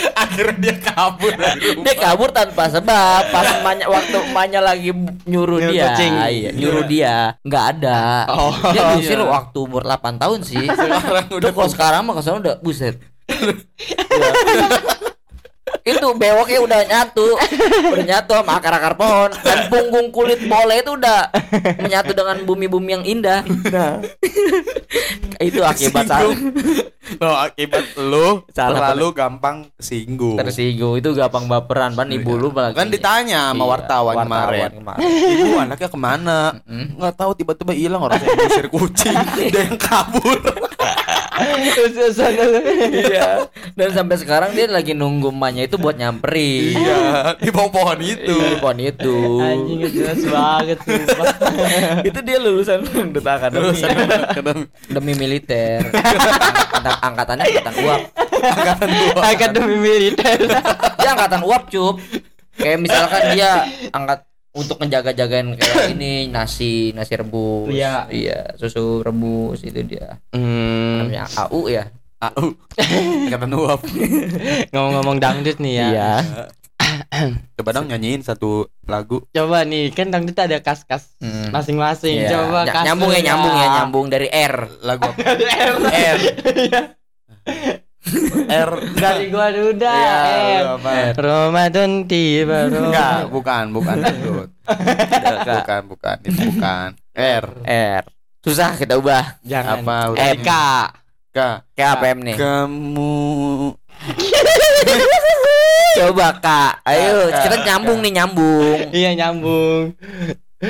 S3: Akhirnya dia kabur dari rumah.
S2: dia kabur tanpa sebab. Pas emaknya waktu emaknya lagi nyuruh
S1: Nyuruh
S2: dia.
S1: kucing.
S2: iya, nyuruh dia. Nggak ada.
S1: Oh,
S2: dia diusir
S3: iya.
S2: waktu umur 8 tahun sih.
S3: Sekarang
S2: udah
S3: udah
S2: kalau sekarang mah ke sana udah buset itu bewoknya udah nyatu udah nyatu sama akar-akar pohon dan punggung kulit bole itu udah menyatu dengan bumi-bumi yang indah nah itu akibat salah
S3: Oh, akibat lu
S2: Salah
S3: terlalu gampang singgung.
S2: tersinggung itu gampang baperan ban ibu lu apalagi.
S3: Kan ditanya sama
S2: Iya,
S3: wartawan, kemarin.
S2: kemarin.
S3: Ibu anaknya ke mana? Nggak tahu tiba-tiba hilang orang saya ngusir kucing, dia yang kabur.
S2: iya dan sampai sekarang dia lagi nunggu emaknya itu buat nyamperin
S3: iya, di bawah pohon itu.
S2: di pohon itu
S1: Anjing jelas banget
S2: itu dia lulusan dangdut akademi
S3: Lulusan akademi.
S2: demi militer angkatan angkatannya angkatan uap
S3: Angkatan dua.
S1: Akademi militer.
S2: dia angkatan uap cup kayak misalkan dia angkat untuk ngejaga-jagain kayak ini nasi nasi rebus
S1: Iya.
S2: iya susu rebus itu dia
S1: Hmm,
S2: namanya AU ya
S3: AU. Angkatan uap.
S1: ngomong-ngomong dangdut nih ya.
S2: iya
S3: Coba dong nyanyiin satu lagu.
S1: Coba nih, kan dangdut ada kas-kas
S2: Hmm.
S1: masing-masing.
S2: Iya.
S1: Coba
S2: Ny-
S1: kas
S2: nyambung ya nyambung ya nyambung dari R
S3: Lagu apa?
S1: R.
S3: R. R.
S1: Dari gua dulu dah.
S3: Iya,
S1: R.
S3: apa?
S1: Ramadan tiba.
S3: Enggak, bukan, bukan dangdut. Bukan, bukan, itu bukan. R.
S2: R susah kita ubah
S1: Jangan.
S3: Apa?
S1: Eh, K.
S3: K.
S2: kayak APM nih
S3: Kamu
S2: coba kak ayo kita nyambung nih nyambung
S1: Iya nyambung.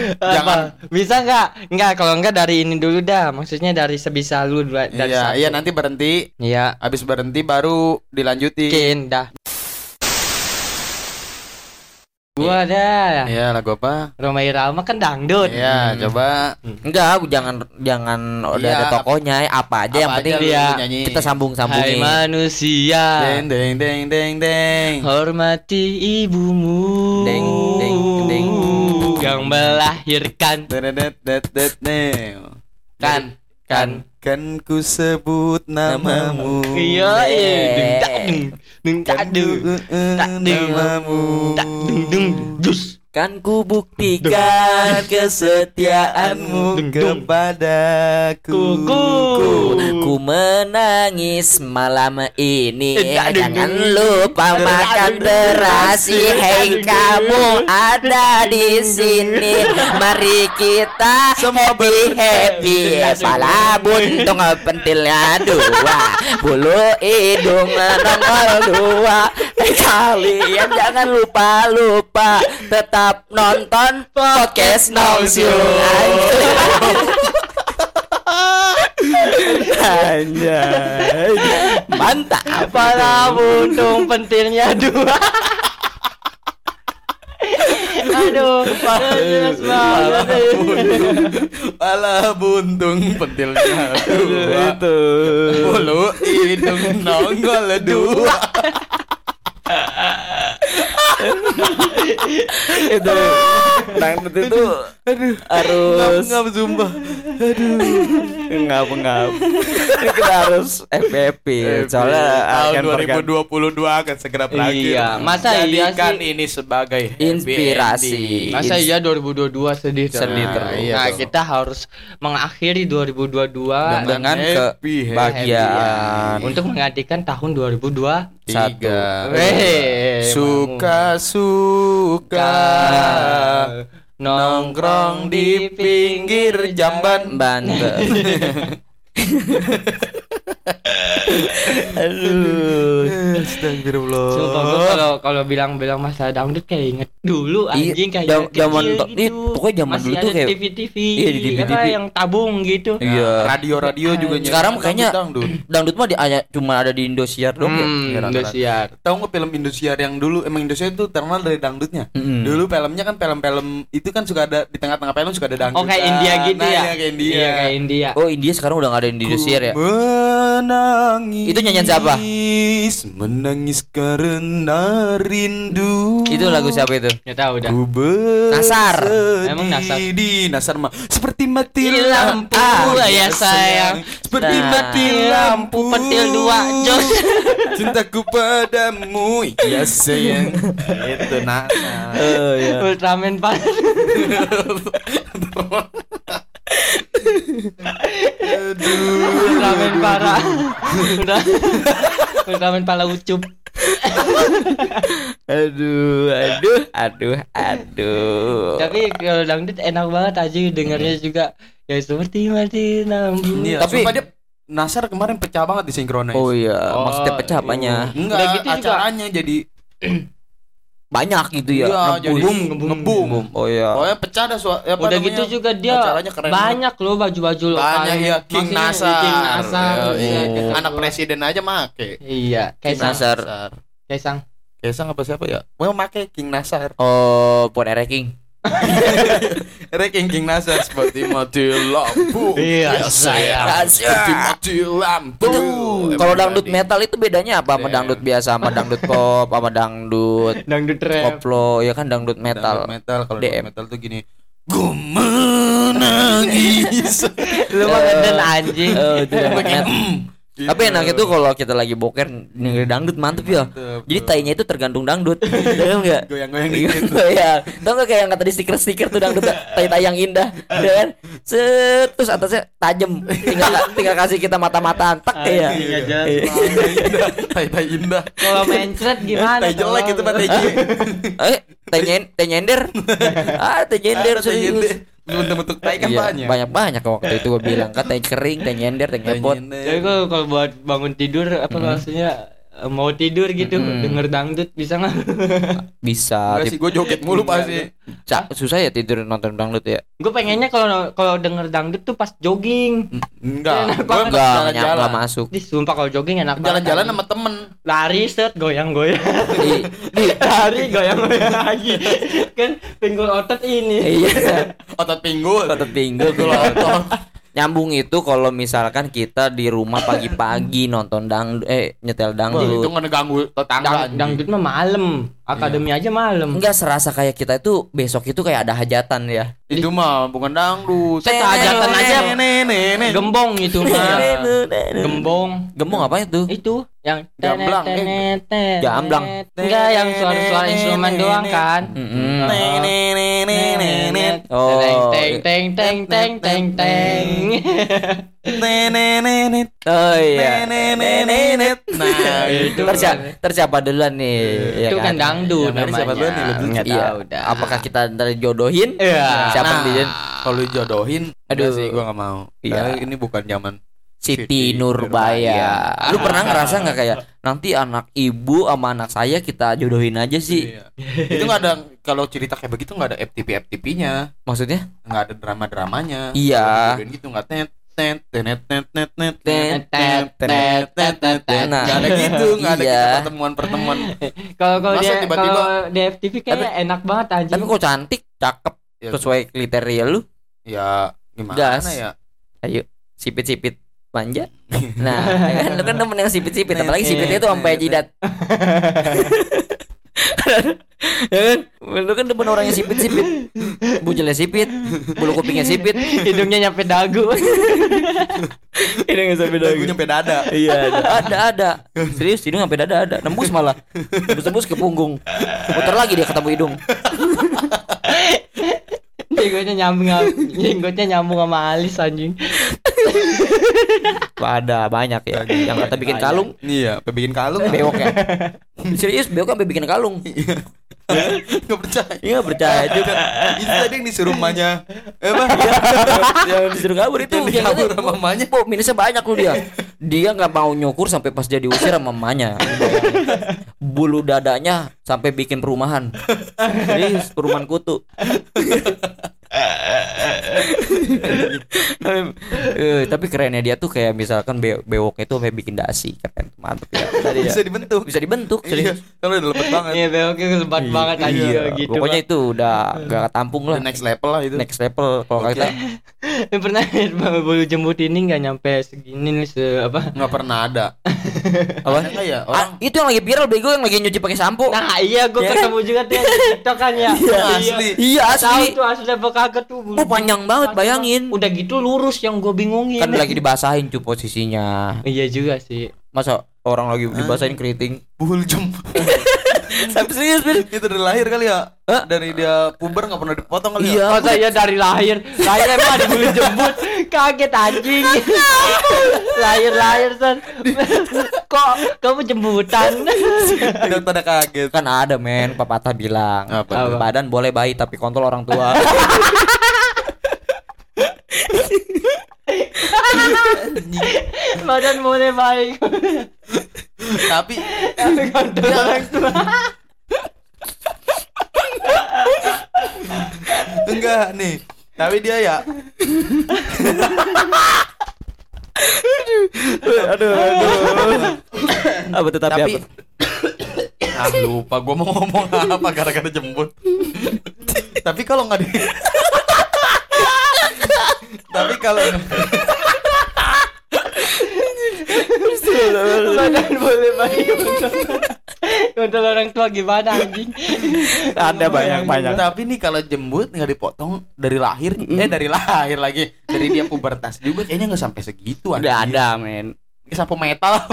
S3: Jangan.
S1: Apa? Bisa nggak? Nggak kalau nggak dari ini dulu dah. Maksudnya dari sebisa lu dua- dari
S3: Iya,
S1: satu.
S3: iya nanti berhenti.
S1: Iya.
S3: Habis berhenti baru dilanjutin.
S1: Dah. Gua dah.
S3: Iya, lagu apa?
S1: Roma Irama kan dangdut.
S3: Iya, coba
S2: enggak jangan jangan udah
S3: Iya,
S2: ada tokonya apa aja yang
S3: apa
S2: penting
S3: aja lu
S1: dia.
S3: nyanyi.
S2: kita sambung
S1: Hai manusia.
S3: Deng deng deng deng deng.
S1: Hormati ibumu.
S2: Deng, deng, deng.
S1: Yang melahirkan. Kan. Kan.
S3: Kan ku sebut namamu.
S1: Iya, iya. Deng tak deng. Deng Tak deng.
S3: namamu.
S1: Tak deng deng. Dus.
S2: Kan ku buktikan kesetiaanmu
S3: kepadaku.
S1: Kuku.
S2: Ku menangis malam ini. Jangan lupa makan terasi. Hei kamu ada di sini. Mari kita happy happy. Pala buntung pentilnya dua. Bulu hidung nongol dua. Eh, Kalian jangan lupa lupa Tetap nonton podcast Nongsu Anjay. Mantap.
S1: Pala buntung pentilnya dua. Aduh, banget.
S3: Pala buntung pentilnya dua.
S1: Itu.
S3: Bulu hidung nongol dua
S2: Itu Dangdut itu Harus
S3: Ngap sumpah
S2: Ngap ngap Kita harus FPP Soalnya
S3: tahun
S2: akan berganti
S3: 2022 akan segera berakhir.
S1: Iya, masa iya
S3: Jadikan
S1: sih?
S3: ini sebagai
S2: Inspirasi.
S1: Masa iya 2022 sedih?
S2: Sedih terus.
S1: Nah,
S3: Iya dong.
S1: kita harus mengakhiri 2022
S2: Dengan
S3: happy,
S2: kebahagiaan
S1: untuk menggantikan tahun 2002
S3: Tiga.
S1: Weh,
S3: Suka suka nongkrong di pinggir jamban.
S2: Banten Aduh
S3: Astagfirullah.
S1: Sumpah kalau kalau bilang-bilang masa dangdut kayak inget dulu
S2: Iya,
S1: anjing kayak
S2: jam- zaman
S1: gitu.
S2: ih, pokoknya zaman
S1: Masih
S2: dulu tuh kayak-
S1: TV-TV.
S2: Iya, di TV-TV.
S1: apa yang tabung gitu.
S2: Iya
S3: Radio-radio juga
S2: Sekarang kayaknya
S3: dangdut.
S2: Dangdut mah di, hanya cuma ada di Indosiar dong ya
S1: Hmm,
S3: Ya.
S1: Indosiar.
S3: Tahu nggak film Indosiar yang dulu emang Indosiar itu terkenal dari dangdutnya.
S2: Mm-mm.
S3: Dulu filmnya kan film-film itu kan suka ada di tengah-tengah film suka ada dangdut.
S1: Oh kayak India gitu
S3: nah,
S1: ya?
S3: Iya, kayak India.
S1: Iya kayak India.
S2: Oh India sekarang udah gak ada di Indosiar ya
S3: Menangis.
S2: Itu nyanyian siapa?
S3: Menangis karena rindu.
S2: Itu lagu siapa itu?
S1: Nggak tahu dah.
S3: Ku
S2: Nasar.
S1: Emang Nasar?
S3: di Nasar mah seperti mati
S1: Di lampu, ya sayang.
S3: seperti
S2: Nah.
S3: mati lampu
S1: Petil dua, Jos.
S3: cintaku padamu ya sayang itu Nasar
S2: Oh iya
S1: Ultraman pas. Ultraman parah. Udah. Ultraman pala ucup.
S2: Aduh Aduh Aduh Aduh
S1: Tapi kalau dangdut enak banget aja dengarnya juga. Ya seperti mati lampu.
S3: Iya,
S2: Tapi-
S3: dia Nasar kemarin pecah banget di sinkronis.
S2: Oh iya
S1: Oh,
S2: Maksudnya pecah
S1: iya.
S2: apanya
S3: Enggak,
S1: gitu juga.
S3: acaranya jadi
S2: Banyak gitu ya
S3: Iya,
S2: Ngebum.
S1: ngebum.
S3: ngebum.
S2: Oh iya
S3: Pokoknya pecah dah sua- apa
S1: Udah
S3: namanya,
S1: gitu juga dia
S3: keren
S1: banyak loh baju-baju
S3: banget. banyak ya King Nasar.
S1: King Nasar.
S3: Ya, iya.
S1: Iya,
S3: Anak presiden aja make.
S1: Iya, Kaisang.
S2: Nasar.
S1: Kaisang.
S3: Kaisang apa siapa ya? Mau make King Nasar.
S2: Oh Puan Ereking
S3: Ranking King Nasar seperti mati lampu.
S1: Iya,
S3: Ya,
S1: sayang.
S3: Seperti mati lampu.
S2: Kalau dangdut metal itu bedanya apa sama
S3: Iya.
S2: dangdut biasa sama dangdut pop sama dangdut
S1: Dangdut rap.
S2: koplo ya kan dangdut metal.
S3: Dangdut metal kalau metal tuh gini. Gue menangis.
S1: Lu mah ngeden anjing.
S2: Oh.
S3: Gitu.
S2: Tapi enaknya tuh kalau kita lagi boker dengerin dangdut mantep ya.
S3: Mantep,
S2: Jadi tainya itu tergantung dangdut. Tahu enggak?
S3: Goyang-goyang dikit.
S2: ya, tau gak kayak yang kata di stiker-stiker tuh dangdut tai tai yang indah, ya kan? Set, terus atasnya tajam, tinggal tinggal kasih kita mata-mataan, tak ya. Iya.
S3: indah, tai tai indah.
S1: Kalau mencret gimana?
S3: Tai jelek itu mah tai.
S2: Eh, teh nyender. ah, nyender
S3: Tai jelek. Bentuk-bentuk tai kan
S2: Iya,
S3: banyak.
S2: banyak banyak waktu itu gue bilang kan teh kering, teh nyender,
S3: Tai
S2: ngepot.
S1: Jadi kalau buat bangun tidur apa maksudnya eh, mau tidur gitu denger dangdut bisa nggak?
S2: Bisa.
S3: Enggak sih, gue joget mulu pasti.
S2: Ca- susah ya tidur nonton dangdut ya.
S1: Gue pengennya kalau kalau denger dangdut tuh pas jogging.
S3: Enggak,
S1: Enak
S3: gue
S1: banget.
S2: Enggak, enggak
S3: jalan-jalan.
S2: masuk.
S1: Di sumpah kalau jogging enak banget.
S3: Jalan-jalan sama temen.
S1: lari set goyang-goyang.
S2: Di, di,
S1: lari goyang-goyang lagi. kan pinggul otot ini.
S2: iya.
S3: Otot pinggul.
S2: Otot pinggul kalau otot. Nyambung itu kalau misalkan kita di rumah pagi-pagi nonton dangdut eh nyetel
S3: Wah, itu
S2: dangdut.
S3: ngeganggu tetangga.
S1: Dang, dangdut mah malam. Akademi aja malam.
S2: Enggak serasa kayak kita itu besok itu kayak ada hajatan ya.
S3: Itu mah bukan dangdut.
S1: Saya hajatan aja
S3: Nenek.
S1: gembong itu mah. Gembong.
S2: Gembong apa itu?
S1: Itu yang
S3: Gamblang, eh.
S1: tenet, tenet,
S2: Gamblang.
S1: Enggak yang suara-suara instrumen doang kan.
S2: Oh.
S1: Teng teng teng teng teng teng.
S3: Nenek.
S2: Oh iya.
S3: Nenek. Nah,
S1: itu
S2: siapa duluan nih? ya
S1: Itu kan dangdut
S3: Yang dari siapa
S1: namanya.
S3: dulu nih, lu dulu.
S2: Iya.
S1: tahu dah.
S2: Apakah kita ntar jodohin?
S1: Iya.
S2: Siapa
S3: Nah,
S2: yang dijadiin?
S3: Kalau dijodohin,
S2: Aduh.
S3: sih gua nggak mau.
S2: Iya.
S3: Karena ini bukan zaman
S2: Siti Nurbaya.
S3: Nurbaya.
S2: Lu pernah ngerasa nggak kayak nanti anak ibu sama anak saya kita jodohin aja sih?
S3: Iya. itu nggak ada kalau cerita kayak begitu nggak ada FTP FTP-nya,
S2: Maksudnya?
S3: nggak ada drama-dramanya.
S2: Iya.
S3: Kalau dijodohin gitu nggak net net net
S2: Tet,
S1: tet, tet, tet, tet, tet.
S2: Nah.
S3: Nggak ada gitu, nggak ada
S2: Iya.
S3: gitu pertemuan-pertemuan.
S1: Kalau kalau dia
S3: tiba-tiba-
S1: kalau di FTV kayaknya enak banget anjing.
S2: Tapi kok cantik, cakep,
S3: Ya,
S2: sesuai kriteria lu.
S3: ya gimana
S2: Gas.
S3: ya?
S2: Ayo, sipit-sipit manja. Nah, ya kan lu kan demen yang sipit-sipit, apalagi sipitnya itu sampai jidat. ya kan? Lu kan demen orang yang sipit-sipit. Bujelnya sipit, bulu kupingnya sipit.
S1: Hidungnya nyampe dagu.
S2: Hidungnya sampai
S3: Lagu nyampe dada.
S2: Iya ada. ada ada. Serius hidung sampai dada ada. Nembus malah. Nembus nembus ke punggung. Muter lagi dia ketemu hidung.
S1: Jenggotnya nyambung jenggotnya nyambung sama alis anjing.
S2: Ada banyak ya. Yang kata bikin kalung
S3: Iya, apa bikin kalung?
S2: bewok ya. Serius bewok sampai bikin kalung.
S3: Nggak percaya.
S2: Iya percaya juga.
S3: Itu tadi yang disuruh mamanya. Eh, apa?
S2: yang disuruh kabur itu
S3: Yang
S2: kata-
S3: sama mamanya.
S2: Po, minusnya banyak lu dia. Dia nggak mau nyukur sampai pas dia diusir sama mamanya. Bulu dadanya sampai bikin perumahan. Serius, perumahan kutu. Eh, tapi kerennya dia tuh kayak misalkan be bewok itu sampai bikin dasi keren mantep ya tadi ya
S3: Bisa dibentuk.
S2: bisa dibentuk
S3: Iya, kalau udah lepet banget.
S1: Iya, beloknya lebat banget anjing
S2: iya
S1: gitu.
S2: pokoknya itu udah gak tampung lah
S3: The next level lah itu.
S2: next level kalau
S3: Oke.
S2: kita
S1: pernah bulu jembut ini nggak nyampe segini nih se apa?
S3: Nggak pernah ada.
S2: apa
S3: Ada ya
S2: Ah,
S3: orang
S2: itu yang lagi viral bego yang lagi nyuci pakai sampo
S1: Nah, iya gua
S2: Ya.
S1: ketemu juga tuh yang di TikTok kan ya.
S3: asli.
S2: iya
S1: Tahu
S2: asli
S1: tuh asli apa kagak tuh bulu.
S2: Oh, panjang banget, bayangin.
S1: Udah gitu lurus yang gua bingungin.
S2: kan lagi dibasahin cu posisinya
S1: Iya juga sih.
S2: masa orang lagi dibasahin keriting
S3: buhul
S2: tapi serius Bir.
S3: itu dari lahir kali ya.
S2: Hah?
S3: Dari dia puber nggak pernah dipotong kali
S2: Iya.
S3: ya.
S1: Masa iya dari lahir Lahir emang ada bulu jembut Kaget anjing Lahir-lahir san Kok kamu jembutan
S3: Tidak pada kaget.
S2: kan ada men pepatah bilang
S3: Apa?
S2: badan boleh bayi tapi kontrol orang tua
S1: Badan boleh baik
S3: Tapi enggak nih. Tapi dia ya
S2: aduh aduh apa tuh tapi, apa
S3: ah lupa gua mau ngomong apa gara-gara jembut. tapi kalau nggak di Tapi kalau
S1: Badan boleh kontrol Kontrol orang tua gimana anjing
S2: ada banyak banyak.
S3: Tapi nih kalau jembut nggak dipotong dari lahir, eh dari lahir lagi, dari dia pubertas juga kayaknya nggak sampai segitu.
S2: udah
S3: anjing.
S2: ada men.
S3: Sampai metal.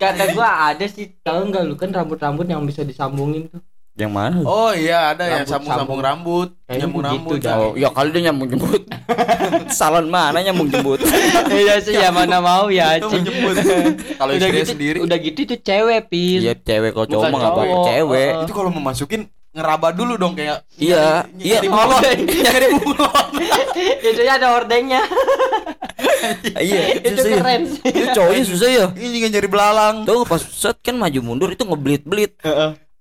S1: Kata gua ada sih Tahu nggak lu kan rambut-rambut yang bisa disambungin tuh
S2: yang mana
S3: Oh iya ada yang
S1: Rambut
S3: sambung-sambung
S1: sambung.
S3: rambut,
S1: Kayaknya
S3: nyambung rambut.
S1: dah.
S2: Oh, ya kali dia nyambung jembut. Salon mana nyambung jembut?
S1: Iya sih ya mana mau ya
S3: jembut. Kalau
S1: Udah
S3: istri
S1: gitu
S3: sendiri
S1: Udah gitu itu cewek pil
S2: Iya cewek kalau cowok mah nggak
S1: cowok.
S2: cewek.
S1: Oh.
S3: itu kalau mau masukin ngeraba dulu dong kayak
S2: Iya,
S3: nyari-
S2: iya.
S3: nyari bunglon, nyari bunglon.
S1: Itu ya ada ordengnya
S2: Iya,
S1: Itu
S2: susah ya.
S1: keren sih
S2: Itu cowoknya susah ya.
S3: Ini nyari belalang.
S2: Tuh pas set kan maju mundur itu ngeblit-blit.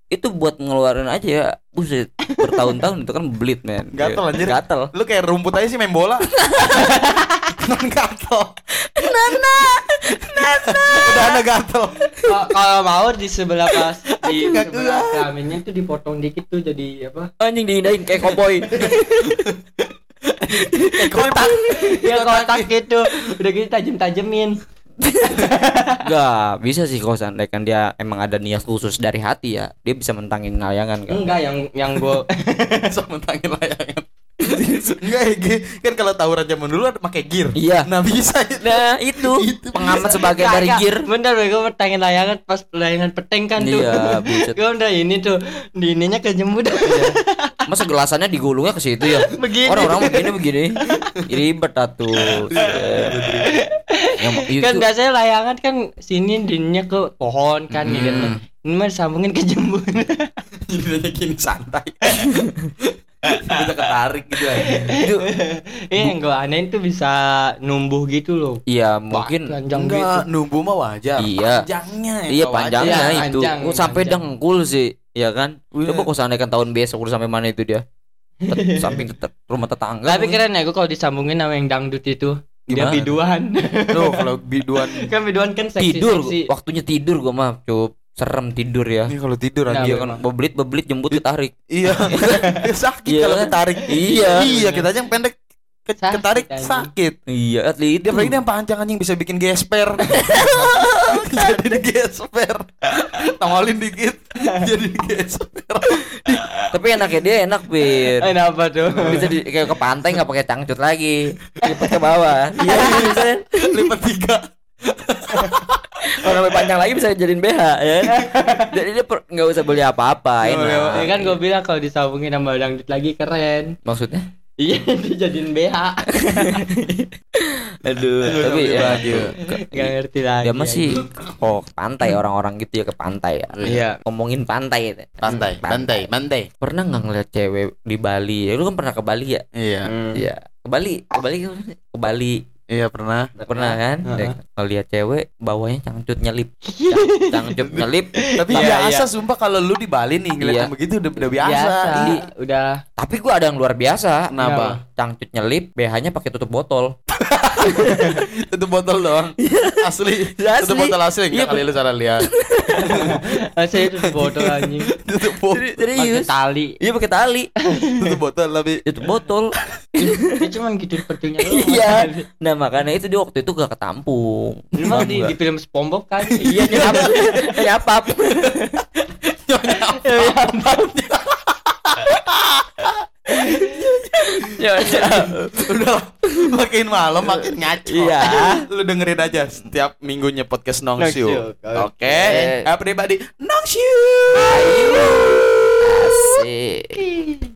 S2: Itu buat ngeluarin aja ya. Buset, bertahun-tahun itu kan belit men.
S3: Gatel, anjir.
S2: Gatel.
S3: Lu kayak rumput aja sih main bola. Non gatel. Udah ada gatel.
S1: Kalau- Kalau mau di sebelah pas Di sebelah kelaminnya tuh dipotong dikit tuh jadi apa
S2: Anjing diindahin kayak koboi.
S3: Kotak.
S1: Ya kotak gitu Udah gitu tajem-tajemin
S2: Enggak, bisa sih kalau seandainya kan dia emang ada niat khusus dari hati ya, dia bisa mentangin layangan kan.
S1: Enggak yang yang gue
S3: so mentangin layangan enggak ya kan kalau tawuran zaman dulu ada pakai gear
S2: Iya.
S3: nah bisa itu
S2: Nah, itu, pengamat sebagai dari gear.
S1: Bentar gue pertanyaan layangan pas layangan peteng kan tuh.
S2: Iya, buset.
S1: gue udah ini tuh di ininya kejemut.
S2: Masa gelasannya digulungnya ke situ ya?
S1: Begini.
S2: Orang-orang begini begini. Ribet atuh. Yang itu
S1: kan biasanya layangan kan sini dininya ke pohon kan gitu. Ini mah disambungin ke jembut.
S3: jadinya gini santai bisa ketarik gitu aja
S2: itu
S1: Iya yang gue aneh itu bisa numbuh gitu loh.
S2: iya mungkin
S1: Panjang
S3: enggak
S1: gitu.
S3: numbu mah wajar
S2: Iya.
S3: panjangnya
S2: iya panjangnya
S1: Iya,
S2: itu
S1: panjang,
S2: Oh, sampai
S1: panjang.
S2: dengkul sih ya kan
S3: Iya.
S2: coba kau seandainya kan tahun besok udah sampai mana itu dia Tet- samping rumah tetangga
S1: Tapi keren ya gue kalau disambungin sama yang dangdut itu. Dia
S3: Gimana?
S1: biduan.
S3: Tuh kalau biduan
S1: kan biduan kan seksi
S2: tidur
S1: seksi.
S2: waktunya tidur gua mah cup serem tidur ya
S3: ini kalau tidur
S1: Nah,
S3: aja
S2: iya kan bebelit bebelit jembut ditarik
S3: iya sakit
S2: Iya
S3: kalau ketarik
S2: Iya.
S3: iya kita aja yang pendek ke-
S1: Sakit,
S3: ketarik
S1: anjing.
S3: sakit.
S2: Iya atlet
S3: dia apalagi dia yang panjang anjing bisa bikin gesper. Jadi gesper. Tongolin dikit jadi gesper.
S2: Tapi enaknya dia enak bir.
S1: Eh apa tuh?
S2: bisa di, kayak ke pantai nggak pakai cangcut lagi. Lipat ke bawah. Iya bisa. Kan?
S3: lipat tiga.
S2: Kalau lebih panjang lagi bisa jadiin BH ya. Jadi dia nggak usah beli apa-apa
S3: iya.
S2: enak.
S1: Ya kan gue bilang kalau disambungin sama dangdut lagi keren.
S2: maksudnya
S1: Iya dijadiin BH.
S2: aduh tapi ya,
S3: baju.
S1: Gak ngerti lagi.
S2: dia masih oh pantai orang-orang gitu ya ke pantai ya
S1: Iya.
S2: ngomongin pantai ya.
S3: pantai pantai pantai
S2: pernah nggak ngeliat cewek di Bali ya lu kan pernah ke Bali ya
S3: iya
S1: Hmm.
S2: Iya ke Bali ke Bali ke Bali
S3: iya pernah
S2: pernah kan
S1: Heeh.
S2: ngeliat cewek bawahnya cangcut nyelip Cang- cangcut nyelip
S3: tapi
S1: Iya,
S3: biasa
S1: iya.
S3: sumpah kalau lu di Bali nih ngeliat
S2: Iya.
S3: yang begitu udah, udah biasa,
S1: Biasa.
S3: Di-
S1: Udah.
S2: tapi gua ada yang luar biasa
S3: Kenapa?
S2: cangcut nyelip BH-nya pakai tutup botol
S3: itu botol doang asli
S2: Asli.
S3: itu botol asli
S2: Iya,
S3: nggak kali lu salah lihat
S1: Saya itu botol anjing.
S3: itu botol
S1: Pakai
S2: serius
S1: tali.
S2: iya pakai tali
S3: itu botol tapi
S2: tutup botol
S1: Dia cuman gitu doang.
S2: iya nah makanya itu dia waktu itu gak ketampung.
S1: Memang di, di film SpongeBob kan.
S2: iya nyap nyapap ya
S3: udah makin malam makin ngaco.
S2: Iya.
S3: lu dengerin aja setiap minggunya podcast Nongsiu. Oke.
S2: Oke.
S3: everybody Nongsiu
S2: asik